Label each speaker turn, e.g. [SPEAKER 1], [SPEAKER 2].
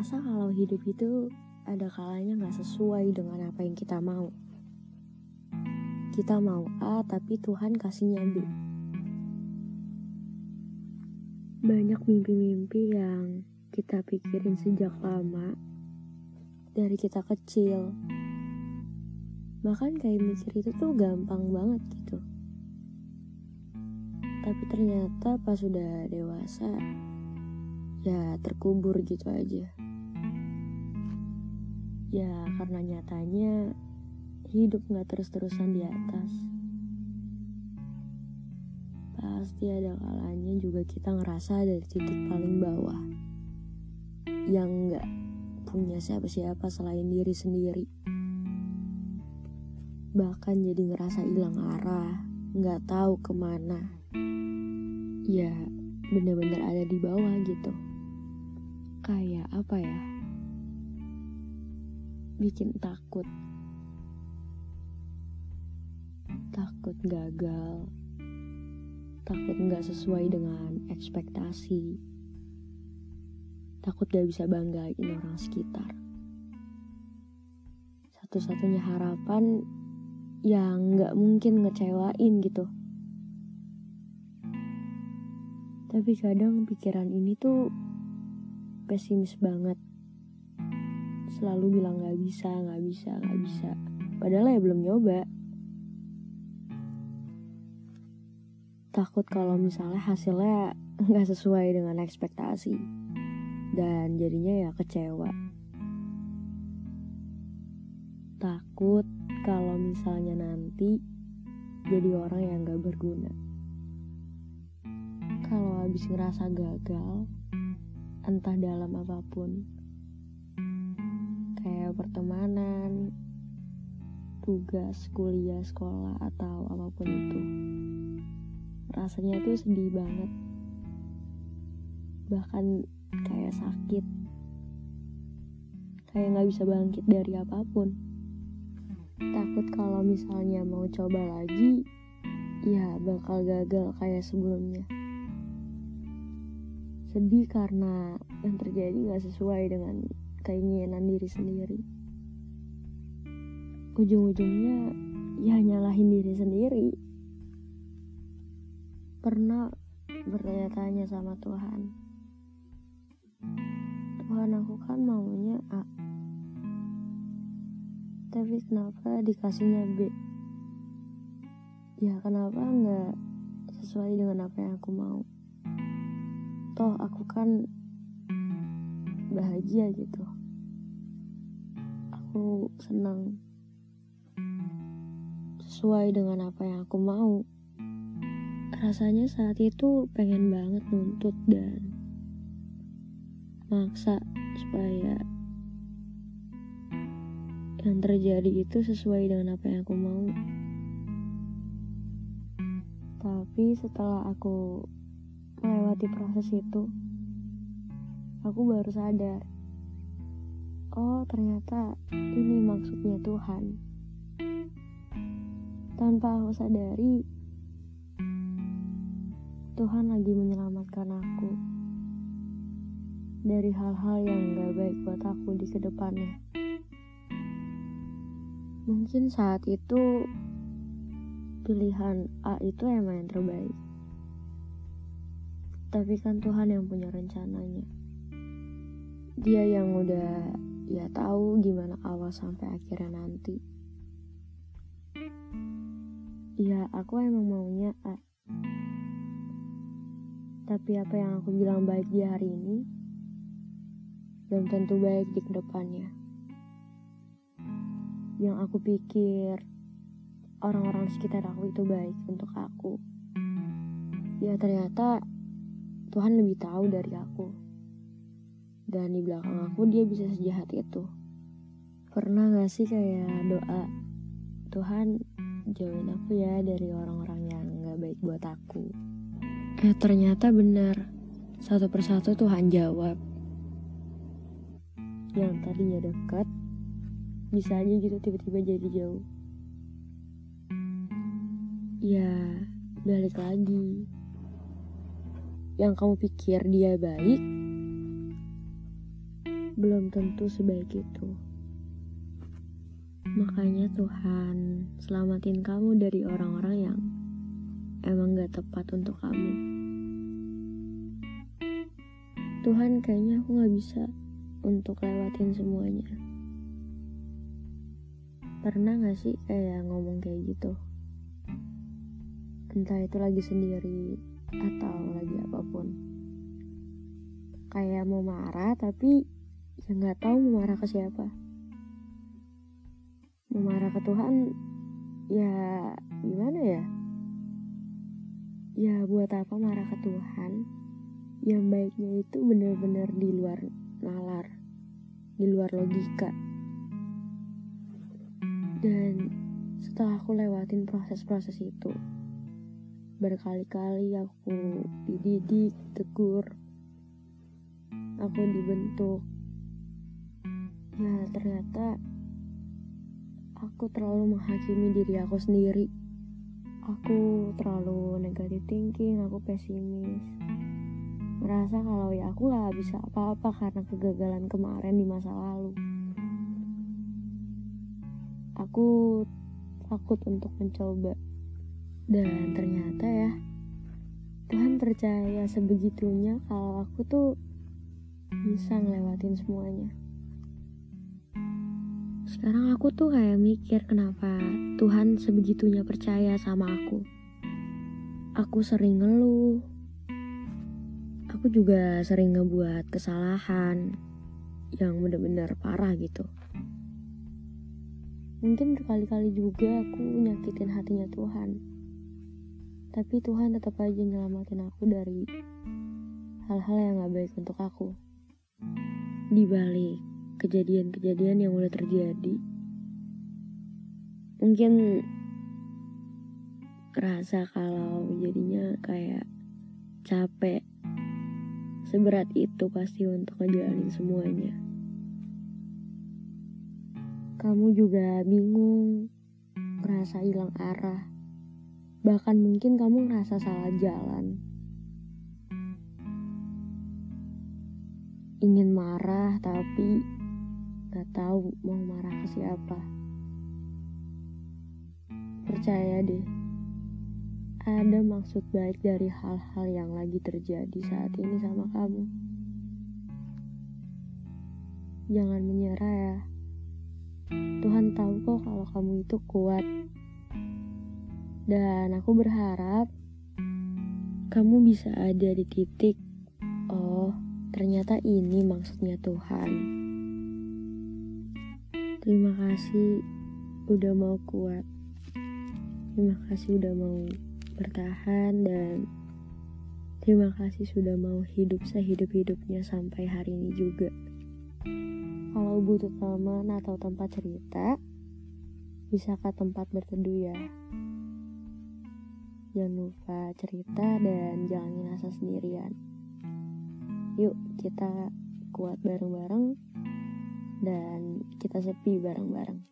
[SPEAKER 1] ngerasa kalau hidup itu ada kalanya gak sesuai dengan apa yang kita mau. Kita mau A, tapi Tuhan kasihnya B. Banyak mimpi-mimpi yang kita pikirin sejak lama, dari kita kecil. Bahkan kayak mikir itu tuh gampang banget gitu. Tapi ternyata pas sudah dewasa, ya terkubur gitu aja. Ya karena nyatanya hidup gak terus-terusan di atas. Pasti ada kalanya juga kita ngerasa dari titik paling bawah. Yang gak punya siapa-siapa selain diri sendiri. Bahkan jadi ngerasa hilang arah, gak tahu ke mana. Ya bener-bener ada di bawah gitu. Kayak apa ya? Bikin takut takut gagal, takut nggak sesuai dengan ekspektasi, takut gak bisa banggain orang sekitar. Satu-satunya harapan yang nggak mungkin ngecewain gitu. Tapi kadang pikiran ini tuh pesimis banget. Selalu bilang gak bisa, gak bisa, gak bisa. Padahal ya belum nyoba. takut kalau misalnya hasilnya nggak sesuai dengan ekspektasi dan jadinya ya kecewa takut kalau misalnya nanti jadi orang yang gak berguna kalau habis ngerasa gagal entah dalam apa pun pertemanan tugas kuliah sekolah atau apa pun itu. Rasanya tuh sedih banget. Bahkan kayak sakit. Kayak nggak bisa bangkit dari apa pun. Takut kalau misalnya mau coba lagi ya bakal gagal kayak sebelumnya. Sedih karena yang terjadi nggak sesuai dengan keinginan diri sendiri. Ujung-ujungnya ya nyalahin diri sendiri. Pernah bertanya-tanya sama Tuhan. Tuhan aku kan maunya A. Tapi kenapa dikasihnya B? Ya kenapa nggak sesuai dengan apa yang aku mau? Toh aku kan bahagia gitu aku senang sesuai dengan apa yang aku mau rasanya saat itu pengen banget nuntut dan maksa supaya yang terjadi itu sesuai dengan apa yang aku mau. Tapi setelah aku melewati proses itu, aku baru sadar, oh ternyata ini maksudnya Tuhan. Tanpa aku sadari, Tuhan lagi menyelamatkan aku dari hal-hal yang gak baik buat aku di ke depannya. Mungkin saat itu pilihan A itu emang yang terbaik. Tapi kan Tuhan yang punya rencananya. Dia yang udah ya tahu gimana awal sampai akhirnya nanti. Ya aku emang maunya A. Tapi apa yang aku bilang baik di hari ini belum tentu baik di ke depannya. Yang aku pikir orang-orang sekitar aku itu baik untuk aku. Ya ternyata Tuhan lebih tahu dari aku. Dan di belakang aku dia bisa sejahat itu. Pernah gak sih kayak doa Tuhan jauhin aku ya dari orang-orang yang gak baik buat aku. Eh ternyata benar. Satu persatu Tuhan jawab. Yang tadinya dekat, bisa aja gitu tiba-tiba jadi jauh. Ya, balik lagi. Yang kamu pikir dia baik, belum tentu sebaik itu. Makanya Tuhan selamatin kamu dari orang-orang yang emang gak tepat untuk kamu. Tuhan kayaknya aku gak bisa untuk lewatin semuanya. Pernah gak sih kayak ngomong kayak gitu? Entah itu lagi sendiri atau lagi apa pun. Kayak mau marah tapi ya nggak tahu mau marah ke siapa. Mau marah ke Tuhan ya gimana ya? Ya buat apa marah ke Tuhan? Yang baiknya itu bener-bener di luar nalar, di luar logika. Dan setelah aku lewatin proses-proses itu, berkali-kali aku dididik, tegur, aku dibentuk. Ya ternyata aku terlalu menghakimi diri aku sendiri. Aku terlalu negatif thinking, aku pesimis. Merasa kalau ya aku gak bisa apa-apa karena kegagalan kemarin di masa lalu. Aku takut untuk mencoba. Dan ternyata ya, Tuhan percaya sebegitunya kalau aku tuh bisa ngelewatin semuanya. Sekarang aku tuh kayak mikir kenapa Tuhan sebegitunya percaya sama aku. Aku sering ngeluh. Aku juga sering ngebuat kesalahan yang bener-bener parah gitu. Mungkin berkali-kali juga aku nyakitin hatinya Tuhan. Tapi Tuhan tetap aja nyelamatin aku dari hal-hal yang gak baik untuk aku. Di balik kejadian-kejadian yang udah terjadi. Mungkin kerasa kalau jadinya kayak capek. Seberat itu pasti untuk ngejalanin semuanya. Kamu juga bingung, ngerasa hilang arah. Bahkan mungkin kamu ngerasa salah jalan. Ingin marah tapi gak tahu mau marah ke siapa. Percaya deh, ada maksud baik dari hal-hal yang lagi terjadi saat ini sama kamu. Jangan menyerah ya. Tuhan tahu kok kalau kamu itu kuat. Dan aku berharap kamu bisa ada di titik, oh ternyata ini maksudnya Tuhan. Terima kasih udah mau kuat. Terima kasih udah mau bertahan dan terima kasih sudah mau hidup sehidup-hidupnya sampai hari ini juga. Kalau butuh teman atau tempat cerita, bisa ke tempat berteduh ya. Jangan lupa cerita dan jangan ngerasa sendirian. Yuk kita kuat bareng-bareng dan kita sepi bareng-bareng.